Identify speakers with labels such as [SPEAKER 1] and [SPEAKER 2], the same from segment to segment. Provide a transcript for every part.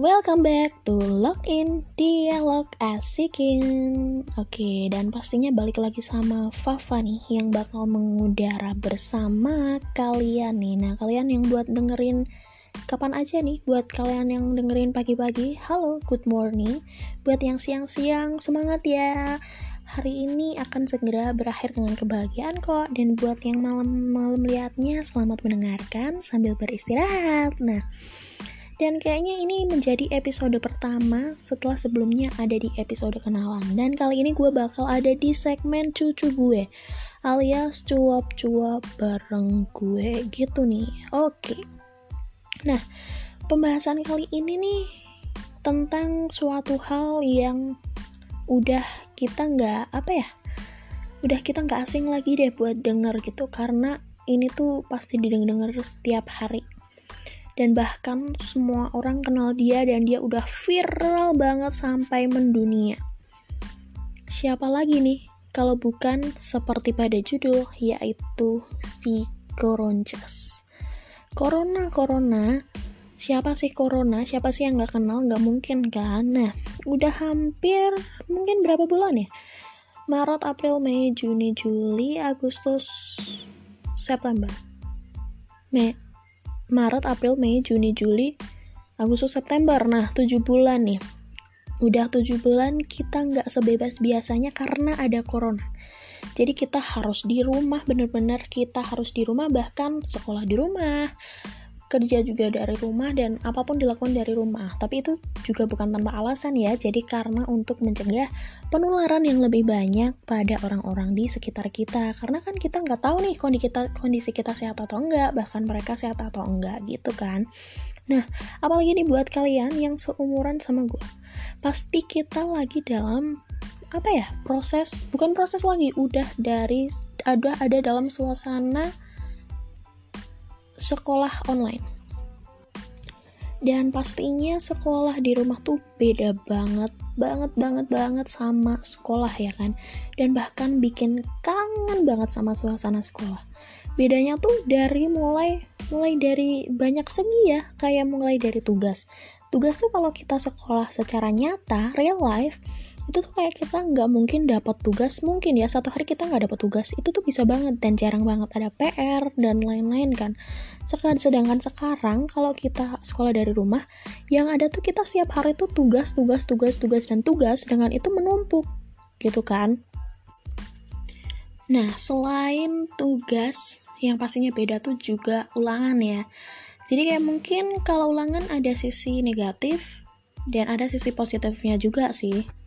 [SPEAKER 1] welcome back to Login Dialog Asikin. Oke, dan pastinya balik lagi sama Fafa nih Yang bakal mengudara bersama kalian nih. Nah, kalian yang buat dengerin kapan aja nih Buat kalian yang dengerin pagi-pagi? Halo, good morning. Buat yang siang-siang, semangat ya. Hari ini akan segera berakhir dengan kebahagiaan kok. Dan buat yang malam-malam liatnya Selamat mendengarkan sambil beristirahat. Nah, dan kayaknya ini menjadi episode pertama setelah sebelumnya ada di episode kenalan. Dan kali ini gue bakal ada di segmen cucu gue alias cuap-cuap bareng gue gitu nih. Oke. Nah, pembahasan kali ini nih tentang suatu hal yang udah kita nggak apa ya udah kita nggak asing lagi deh buat denger gitu karena ini tuh pasti didengar setiap hari dan bahkan semua orang kenal dia dan dia udah viral banget sampai mendunia. Siapa lagi nih kalau bukan seperti pada judul yaitu si Koroncas. Corona Corona siapa sih Corona? Siapa sih yang nggak kenal? Nggak mungkin kan? Nah, udah hampir mungkin berapa bulan ya? Maret, April, Mei, Juni, Juli, Agustus, September. Mei, Maret, April, Mei, Juni, Juli, Agustus, September. Nah, 7 bulan nih. Udah 7 bulan kita nggak sebebas biasanya karena ada corona. Jadi kita harus di rumah, bener-bener kita harus di rumah, bahkan sekolah di rumah, kerja juga dari rumah dan apa pun dilakukan dari rumah. Tapi itu juga bukan tanpa alasan ya. Jadi karena untuk mencegah penularan yang lebih banyak pada orang-orang di sekitar kita. Karena kan kita nggak tahu nih kondisi kita kondisi kita sehat atau enggak, bahkan mereka sehat atau enggak gitu kan. Nah, apalagi nih buat kalian yang seumuran sama gue. Pasti kita lagi dalam apa ya proses bukan proses lagi udah dari ada ada dalam suasana sekolah online. Dan pastinya sekolah di rumah tuh beda banget, banget, banget, banget sama sekolah ya kan. Dan bahkan bikin kangen banget sama suasana sekolah. Bedanya tuh dari mulai mulai dari banyak segi ya, kayak mulai dari tugas. Tugas tuh kalau kita sekolah secara nyata, real life, itu tuh kayak kita nggak mungkin dapat tugas mungkin ya satu hari kita nggak dapat tugas itu tuh bisa banget dan jarang banget ada PR dan lain-lain kan. Sedangkan sekarang kalau kita sekolah dari rumah yang ada tuh kita setiap hari tuh tugas tugas tugas tugas dan tugas dengan itu menumpuk gitu kan. Nah selain tugas yang pastinya beda tuh juga ulangan ya. Jadi kayak mungkin kalau ulangan ada sisi negatif dan ada sisi positifnya juga sih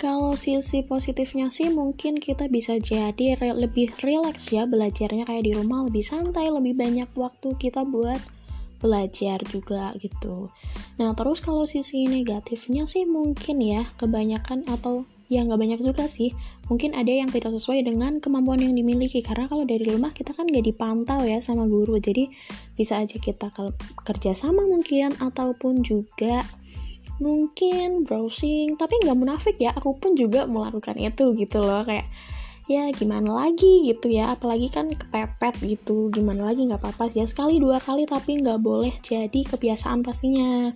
[SPEAKER 1] kalau sisi positifnya sih mungkin kita bisa jadi re lebih rileks ya belajarnya. Kayak di rumah lebih santai, lebih banyak waktu kita buat belajar juga gitu. Nah terus kalau sisi negatifnya sih mungkin ya kebanyakan atau ya nggak banyak juga sih mungkin ada yang tidak sesuai dengan kemampuan yang dimiliki. Karena kalau dari rumah kita kan nggak dipantau ya sama guru. Jadi bisa aja kita kerja sama mungkin ataupun juga mungkin browsing tapi nggak munafik ya. Aku pun juga melakukan itu gitu loh. Kayak ya gimana lagi? gitu ya. Apalagi kan kepepet gitu. Gimana lagi? Nggak apa-apa sih ya. Sekali dua kali tapi nggak boleh jadi kebiasaan pastinya.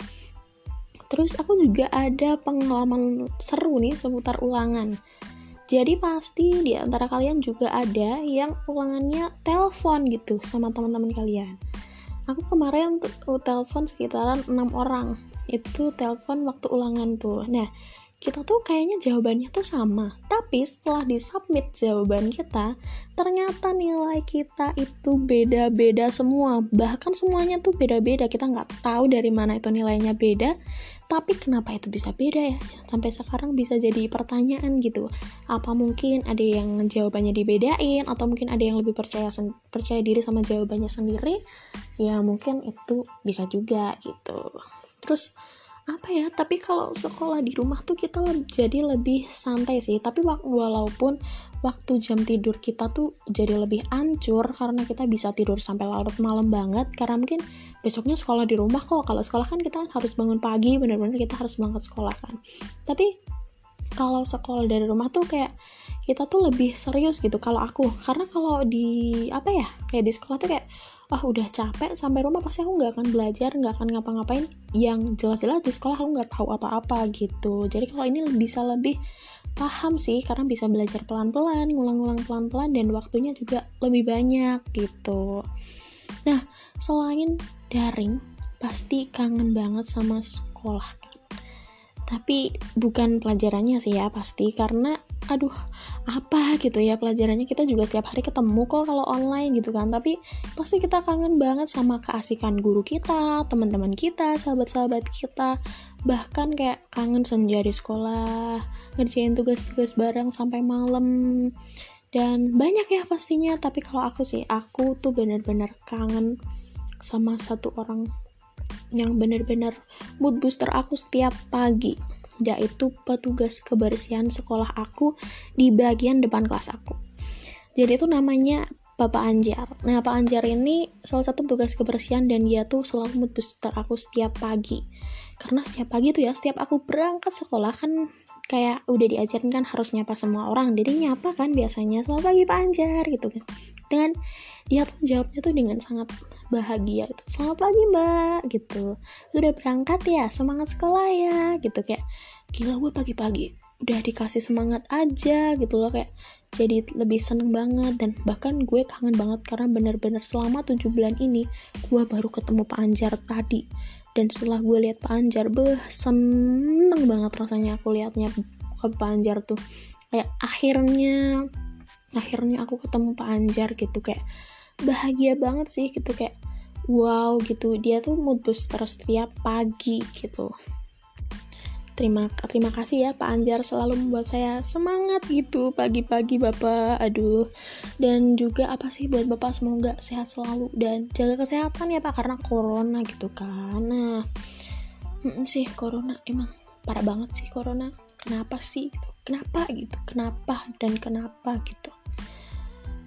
[SPEAKER 1] Terus aku juga ada pengalaman seru nih seputar ulangan. Jadi pasti di antara kalian juga ada yang ulangannya telepon gitu sama teman-teman kalian aku kemarin telepon sekitaran enam orang. Itu telepon waktu ulangan tuh. Nah kita tuh kayaknya jawabannya tuh sama. Tapi setelah disubmit jawaban kita ternyata nilai kita itu beda-beda semua. Bahkan semuanya tuh beda-beda. Kita nggak tahu dari mana itu nilainya beda. Tapi kenapa itu bisa beda ya? Sampai sekarang bisa jadi pertanyaan gitu. Apa mungkin ada yang jawabannya dibedain? Atau mungkin ada yang lebih percaya percaya diri sama jawabannya sendiri? Ya mungkin itu bisa juga gitu. Terus apa ya tapi kalau sekolah di rumah tuh kita jadi lebih santai sih. Tapi walaupun waktu jam tidur kita tuh jadi lebih ancur karena kita bisa tidur sampai larut malam banget. Karena mungkin besoknya sekolah di rumah kok. Kalau sekolah kan kita harus bangun pagi bener-bener kita harus berangkat sekolah kan. Tapi kalau sekolah dari rumah tuh kayak kita tuh lebih serius gitu. Kalau aku karena kalau di apa ya kayak di sekolah tuh kayak ah udah capek sampai rumah pasti aku nggak akan belajar nggak akan ngapa-ngapain. Yang jelas-jelas di sekolah aku nggak tahu apa-apa gitu. Jadi kalau ini bisa lebih paham sih karena bisa belajar pelan-pelan ngulang-ngulang pelan-pelan dan waktunya juga lebih banyak gitu. Nah selain daring pasti kangen banget sama sekolah tapi bukan pelajarannya sih ya pasti. Karena aduh apa gitu ya pelajarannya? Kita juga setiap hari ketemu kok kalau online gitu kan. Tapi pasti kita kangen banget sama keasikan guru kita teman-teman kita sahabat-sahabat kita. Bahkan kayak kangen senja di sekolah ngerjain tugas-tugas bareng sampai malam. Dan banyak ya pastinya. Tapi kalau aku sih aku tuh bener-bener kangen sama satu orang yang bener-bener mood booster aku setiap pagi yaitu petugas kebersihan sekolah aku di bagian depan kelas aku. Jadi itu namanya Bapak Anjar. Nah, Pak Anjar ini salah satu petugas kebersihan dan dia tuh selalu mood booster aku setiap pagi. Karena setiap pagi tuh ya, setiap aku berangkat sekolah kan kayak udah diajarin kan harus nyapa semua orang. Jadi nyapa kan biasanya, selamat pagi Pak Anjar gitu kan. Dengan dia tuh jawabnya tuh dengan sangat bahagia itu selamat pagi mbak gitu. Udah berangkat ya? Semangat sekolah ya? Gitu kayak gila gue pagi-pagi udah dikasih semangat aja gitu loh kayak jadi lebih seneng banget. Dan bahkan gue kangen banget karena bener-bener selama 7 bulan ini gue baru ketemu Pak Anjar tadi dan setelah gue lihat Pak Anjar beh seneng banget rasanya aku liatnya ke Pak Anjar tuh. Kayak akhirnya akhirnya aku ketemu Pak Anjar gitu kayak bahagia banget sih gitu kayak wow gitu. Dia tuh mood booster setiap pagi gitu terima terima kasih ya Pak Anjar selalu membuat saya semangat gitu pagi-pagi Bapak. Aduh. Dan juga apa sih buat Bapak semoga sehat selalu dan jaga kesehatan ya Pak karena corona gitu kan. Nah sih corona emang parah banget sih corona. Kenapa sih gitu? Kenapa gitu? Kenapa dan kenapa gitu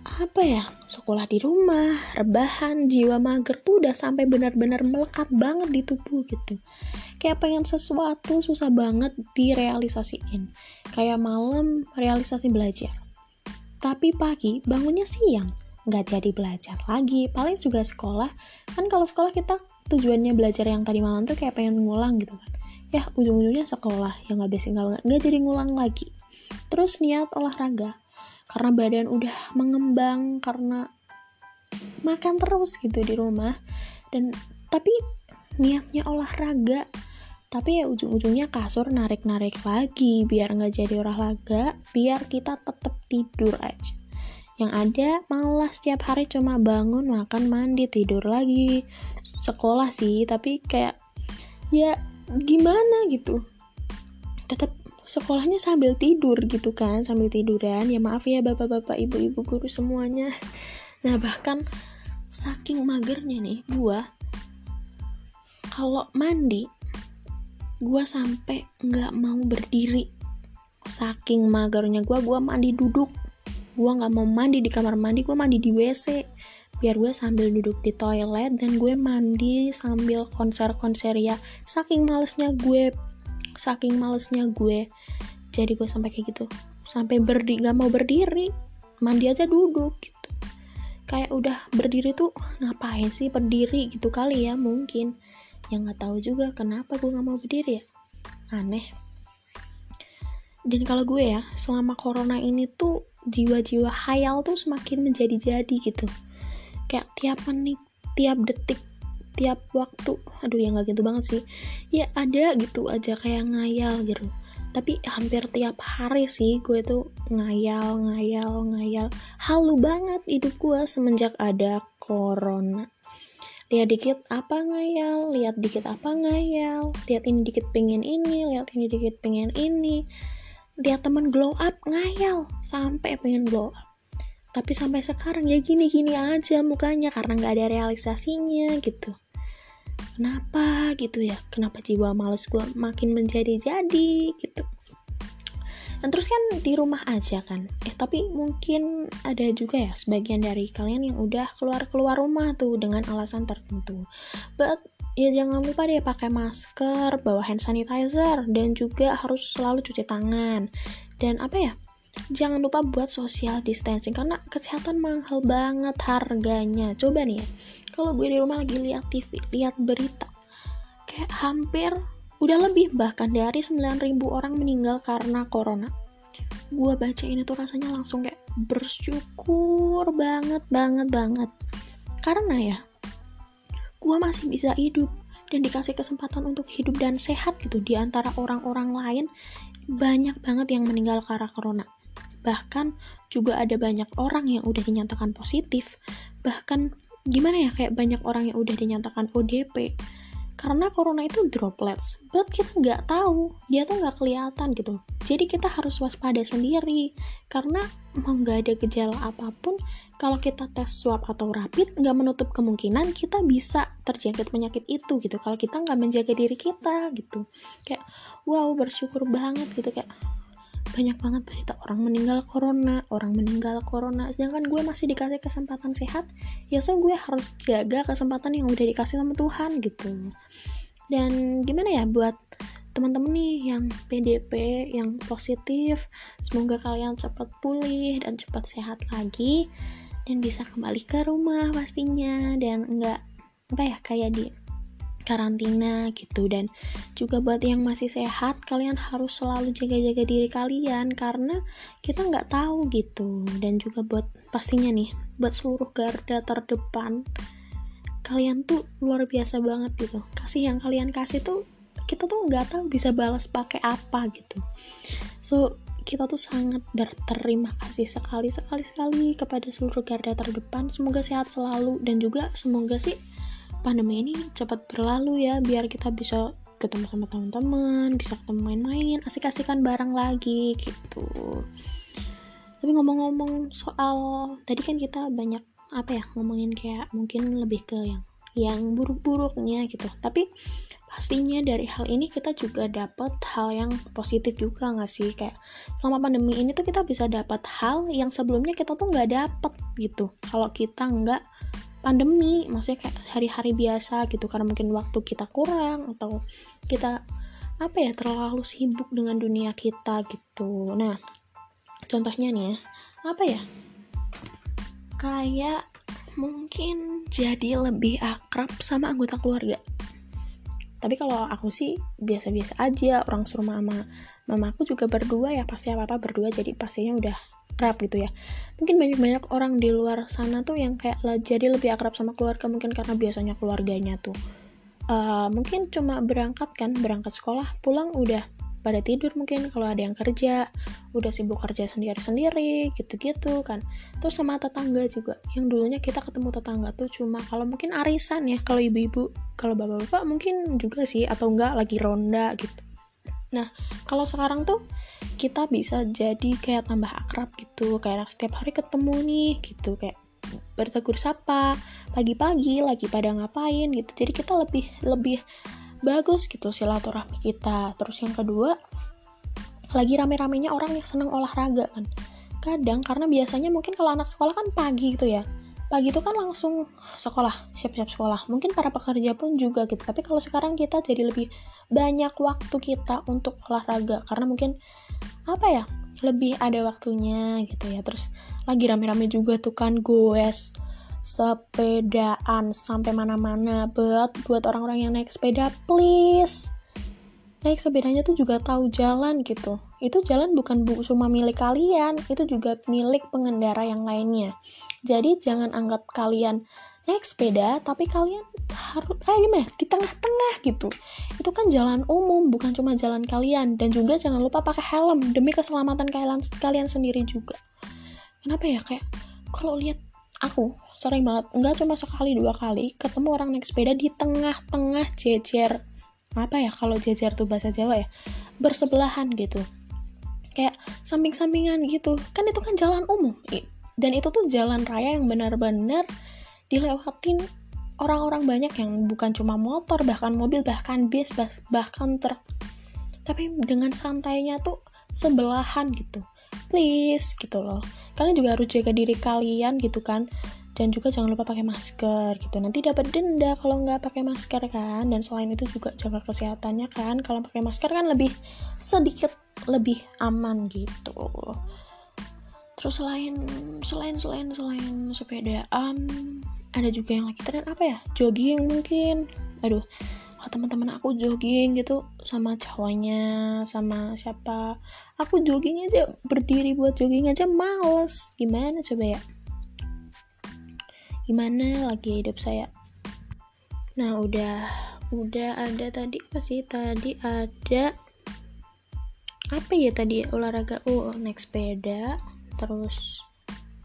[SPEAKER 1] apa ya? Sekolah di rumah rebahan jiwa mager tuh udah sampai benar-benar melekat banget di tubuh gitu. Kayak pengen sesuatu susah banget direalisasiin. Kayak malam realisasi belajar. Tapi pagi bangunnya siang. Nggak jadi belajar lagi. Paling juga sekolah. Kan kalau sekolah kita tujuannya belajar yang tadi malam tuh kayak pengen ngulang gitu kan. Ya ujung-ujungnya sekolah. Yang nggak bisa nggak jadi ngulang lagi. Terus niat olahraga karena badan udah mengembang karena makan terus gitu di rumah. Dan tapi niatnya olahraga. Tapi ya ujung-ujungnya kasur narik-narik lagi biar nggak jadi olahraga biar kita tetap tidur aja. Yang ada malah setiap hari cuma bangun makan mandi tidur lagi. Sekolah sih tapi kayak ya gimana gitu. Tetap sekolahnya sambil tidur gitu kan sambil tiduran. Ya maaf ya bapak-bapak ibu-ibu guru semuanya. Nah bahkan saking magernya nih gua kalau mandi gua sampai nggak mau berdiri. Saking magernya gua gua mandi duduk. Gua nggak mau mandi di kamar mandi gua mandi di WC biar gue sambil duduk di toilet dan gue mandi sambil konser-konser ya. Saking malesnya gue saking malesnya gue jadi gue sampai kayak gitu. Sampai berdiri gak mau berdiri mandi aja duduk gitu. Kayak udah berdiri tuh ngapain sih berdiri gitu kali ya mungkin. Yang nggak tahu juga kenapa gue nggak mau berdiri ya. Aneh. Dan kalau gue ya selama corona ini tuh jiwa-jiwa hayal tuh semakin menjadi-jadi gitu. Kayak tiap menit tiap detik tiap waktu. Aduh ya nggak gitu banget sih. Ya ada gitu aja kayak ngayal gitu. Tapi hampir tiap hari sih gue tuh ngayal ngayal ngayal. Halu banget hidup gue semenjak ada corona. Lihat dikit apa ngayal lihat dikit apa ngayal lihat ini dikit pengen ini lihat ini dikit pengen ini. Lihat temen glow up ngayal sampai pengen glow up. Tapi sampai sekarang ya gini-gini aja mukanya karena nggak ada realisasinya gitu kenapa gitu ya? Kenapa jiwa males gue makin menjadi-jadi gitu? Dan terus kan di rumah aja kan. Eh tapi mungkin ada juga ya sebagian dari kalian yang udah keluar-keluar rumah tuh dengan alasan tertentu. But ya jangan lupa deh pakai masker bawa hand sanitizer dan juga harus selalu cuci tangan. Dan apa ya jangan lupa buat social distancing karena kesehatan mahal banget harganya. Coba nih ya kalau gue di rumah lagi lihat TV lihat berita kayak hampir udah lebih bahkan dari 9000 orang meninggal karena corona. Gue baca ini tuh rasanya langsung kayak bersyukur banget banget banget. Karena ya gue masih bisa hidup dan dikasih kesempatan untuk hidup dan sehat gitu di antara orang-orang lain. Banyak banget yang meninggal karena corona bahkan juga ada banyak orang yang udah dinyatakan positif. Bahkan gimana ya kayak banyak orang yang udah dinyatakan ODP karena corona itu droplets but kita nggak tahu. Dia tuh nggak kelihatan gitu. Jadi kita harus waspada sendiri. Karena mau nggak ada gejala apa pun kalau kita tes swab atau rapid nggak menutup kemungkinan kita bisa terjangkit penyakit itu gitu. Kalau kita nggak menjaga diri kita gitu. Kayak wow bersyukur banget gitu. Kayak banyak banget berita orang meninggal corona orang meninggal corona. Sedangkan gue masih dikasih kesempatan sehat ya so gue harus jaga kesempatan yang udah dikasih sama Tuhan gitu. Dan gimana ya buat teman-teman nih yang PDP yang positif semoga kalian cepat pulih dan cepat sehat lagi dan bisa kembali ke rumah pastinya. Dan enggak apa ya kayak di karantina gitu. Dan juga buat yang masih sehat kalian harus selalu jaga-jaga diri kalian karena kita nggak tahu gitu. Dan juga buat pastinya nih buat seluruh garda terdepan kalian tuh luar biasa banget gitu. Kasih yang kalian kasih tuh kita tuh nggak tahu bisa balas pakai apa gitu. So kita tuh sangat berterima kasih sekali sekali sekali kepada seluruh garda terdepan. Semoga sehat selalu dan juga semoga sih pandemi ini cepat berlalu ya biar kita bisa ketemu sama teman-teman bisa ketemu main-main asik-asikan bareng lagi gitu. Tapi ngomong-ngomong soal tadi kan kita banyak apa ya ngomongin kayak mungkin lebih ke yang yang buruk-buruknya gitu. Tapi pastinya dari hal ini kita juga dapat hal yang positif juga nggak sih? Kayak selama pandemi ini tuh kita bisa dapat hal yang sebelumnya kita tuh nggak dapat gitu. Kalau kita nggak pandemi maksudnya kayak hari-hari biasa gitu karena mungkin waktu kita kurang atau kita apa ya terlalu sibuk dengan dunia kita gitu. Nah contohnya nih ya apa ya? Kayak mungkin jadi lebih akrab sama anggota keluarga. Tapi kalau aku sih biasa-biasa aja orang serumah sama mamaku juga berdua ya pasti apa apa berdua jadi pastinya udah akrab gitu ya. Mungkin banyak-banyak orang di luar sana tuh yang kayak jadi lebih akrab sama keluarga mungkin karena biasanya keluarganya tuh. Uh, mungkin cuma berangkat kan berangkat sekolah pulang udah pada tidur mungkin kalau ada yang kerja udah sibuk kerja sendiri-sendiri gitu-gitu kan. Terus sama tetangga juga yang dulunya kita ketemu tetangga tuh cuma kalau mungkin arisan ya kalau ibu-ibu kalau bapak-bapak mungkin juga sih atau enggak lagi ronda gitu nah kalau sekarang tuh kita bisa jadi kayak tambah akrab gitu kayak setiap hari ketemu nih gitu kayak bertegur sapa pagi-pagi lagi pada ngapain gitu. Jadi kita lebih lebih bagus gitu silaturahmi kita. Terus yang kedua lagi rame-ramenya orang yang senang olahraga kan. Kadang karena biasanya mungkin kalau anak sekolah kan pagi gitu ya pagi itu kan langsung sekolah siap-siap sekolah. Mungkin para pekerja pun juga gitu. Tapi kalau sekarang kita jadi lebih banyak waktu kita untuk olahraga. Karena mungkin apa ya lebih ada waktunya gitu ya. Terus lagi rame-rame juga tuh kan goes sepedaan sampai mana-mana. Buat buat orang-orang yang naik sepeda please. Naik sepedanya tuh juga tahu jalan gitu. Itu jalan bukan bu cuma milik kalian. Itu juga milik pengendara yang lainnya jadi jangan anggap kalian naik sepeda tapi kalian harus kayak gimana di tengah-tengah gitu. Itu kan jalan umum bukan cuma jalan kalian. Dan juga jangan lupa pakai helm demi keselamatan kalian kalian sendiri juga. Kenapa ya? Kayak kalau lihat aku sering banget nggak cuma sekali dua kali ketemu orang naik sepeda di tengah-tengah jejer. Apa ya? Kalau jejer tuh bahasa Jawa ya. Bersebelahan gitu. Kayak samping-sampingan gitu. Kan itu kan jalan umum dan itu tuh jalan raya yang benar-benar dilewatin orang-orang banyak yang bukan cuma motor bahkan mobil bahkan bis bahkan truk. Tapi dengan santainya tuh sebelahan gitu. Please gitu loh. Kalian juga harus jaga diri kalian gitu kan. Dan juga jangan lupa pakai masker gitu. Nanti dapat denda kalau nggak pakai masker kan. Dan selain itu juga jaga kesehatannya kan. Kalau pakai masker kan lebih sedikit lebih aman gitu terus selain selain selain selain sepedaan ada juga yang lagi tren apa ya? Jogging mungkin. Aduh teman-teman aku jogging gitu sama cowoknya sama siapa aku jogging aja berdiri buat jogging aja males. Gimana coba ya? Gimana lagi hidup saya? Nah udah udah ada tadi apa sih? Tadi ada apa ya tadi? Olahraga oh naik sepeda terus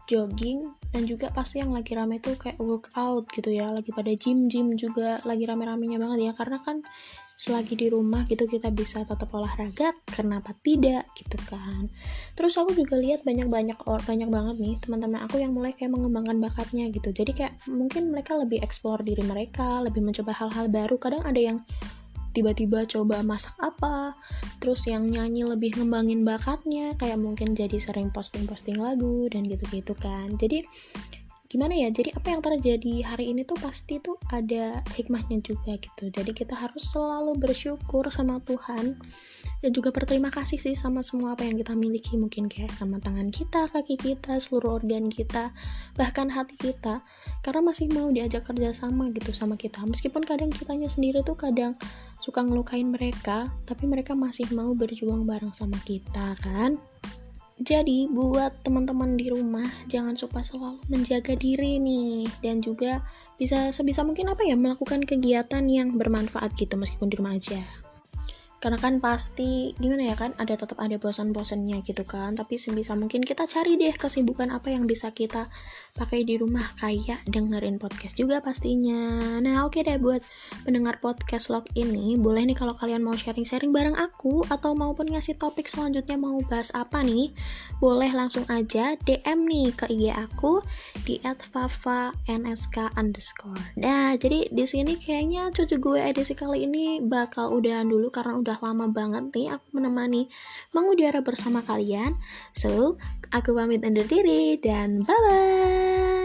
[SPEAKER 1] jogging dan juga pasti yang lagi rame tuh kayak workout gitu ya lagi pada gym gym juga lagi rame-ramenya banget ya karena kan selagi di rumah gitu kita bisa tetap olahraga kenapa tidak gitu kan. Terus aku juga lihat banyak banyak banyak banget nih teman-teman aku yang mulai kayak mengembangkan bakatnya gitu. Jadi kayak mungkin mereka lebih explore diri mereka lebih mencoba hal-hal baru. Kadang ada yang tiba-tiba coba masak apa terus yang nyanyi lebih ngembangin bakatnya kayak mungkin jadi sering posting-posting lagu dan gitu-gitu kan. Jadi gimana ya jadi apa yang terjadi hari ini tuh pasti tuh ada hikmahnya juga gitu. Jadi kita harus selalu bersyukur sama Tuhan dan juga berterima kasih sih sama semua apa yang kita miliki mungkin kayak sama tangan kita kaki kita seluruh organ kita bahkan hati kita. Karena masih mau diajak kerja sama gitu sama kita. Meskipun kadang kitanya sendiri tuh kadang suka ngelukain mereka tapi mereka masih mau berjuang bareng sama kita kan jadi buat teman-teman di rumah jangan suka selalu menjaga diri nih. Dan juga bisa sebisa mungkin apa ya melakukan kegiatan yang bermanfaat gitu meskipun di rumah aja karena kan pasti gimana ya kan ada tetap ada bosan-bosannya gitu kan. Tapi sebisa mungkin kita cari deh kesibukan apa yang bisa kita pakai di rumah. Kayak dengerin podcast juga pastinya. Nah oke okay deh buat mendengar podcast log ini boleh nih kalau kalian mau sharing-sharing bareng aku atau maupun ngasih topik selanjutnya mau bahas apa nih boleh langsung aja DM nih ke IG aku di @fava_nsk underscore. Nah jadi di sini kayaknya cucu gue edisi kali ini bakal udahan dulu karena udah udah lama banget nih aku menemani mengudara bersama kalian. So, aku pamit undur diri dan bye-bye.